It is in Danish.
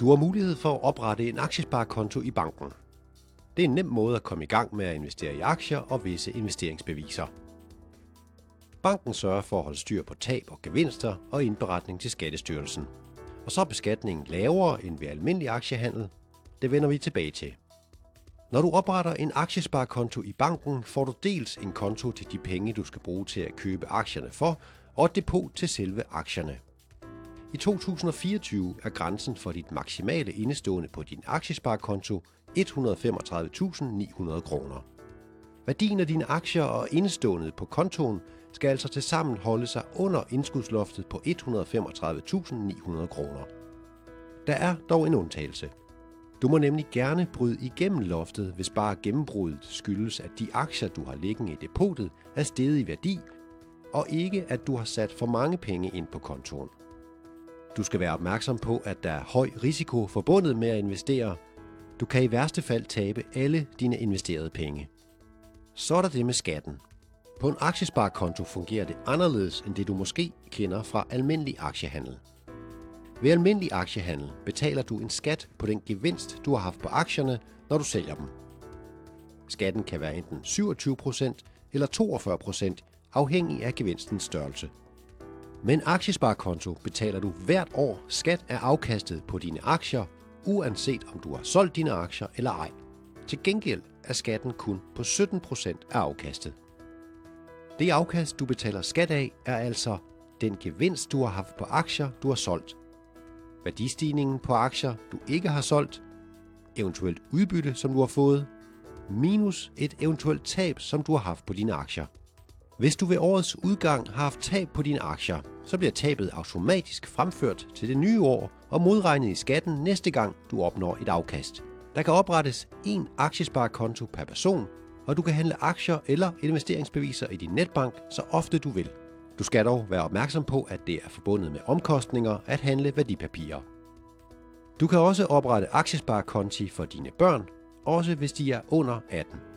Du har mulighed for at oprette en aktiesparekonto i banken. Det er en nem måde at komme i gang med at investere i aktier og visse investeringsbeviser. Banken sørger for at holde styr på tab og gevinster og indberetning til Skattestyrelsen. Og så er beskatningen lavere end ved almindelig aktiehandel. Det vender vi tilbage til. Når du opretter en aktiesparekonto i banken, får du dels en konto til de penge, du skal bruge til at købe aktierne for, og et depot til selve aktierne. I 2024 er grænsen for dit maksimale indestående på din aktiesparekonto 135.900 kroner. Værdien af dine aktier og indeståendet på kontoen skal altså tilsammen holde sig under indskudsloftet på 135.900 kroner. Der er dog en undtagelse. Du må nemlig gerne bryde igennem loftet, hvis bare gennembruddet skyldes, at de aktier, du har liggende i depotet, er steget i værdi, og ikke at du har sat for mange penge ind på kontoen. Du skal være opmærksom på, at der er høj risiko forbundet med at investere. Du kan i værste fald tabe alle dine investerede penge. Så er der det med skatten. På en aktiesparekonto fungerer det anderledes end det du måske kender fra almindelig aktiehandel. Ved almindelig aktiehandel betaler du en skat på den gevinst, du har haft på aktierne, når du sælger dem. Skatten kan være enten 27% eller 42% afhængig af gevinstens størrelse. Med en aktiesparekonto betaler du hvert år skat af afkastet på dine aktier, uanset om du har solgt dine aktier eller ej. Til gengæld er skatten kun på 17% af afkastet. Det afkast, du betaler skat af, er altså den gevinst, du har haft på aktier, du har solgt. Værdistigningen på aktier, du ikke har solgt, eventuelt udbytte, som du har fået, minus et eventuelt tab, som du har haft på dine aktier. Hvis du ved årets udgang har haft tab på dine aktier, så bliver tabet automatisk fremført til det nye år og modregnet i skatten næste gang, du opnår et afkast. Der kan oprettes en aktiesparekonto per person, og du kan handle aktier eller investeringsbeviser i din netbank så ofte du vil. Du skal dog være opmærksom på, at det er forbundet med omkostninger at handle værdipapirer. Du kan også oprette aktiesparekonti for dine børn, også hvis de er under 18.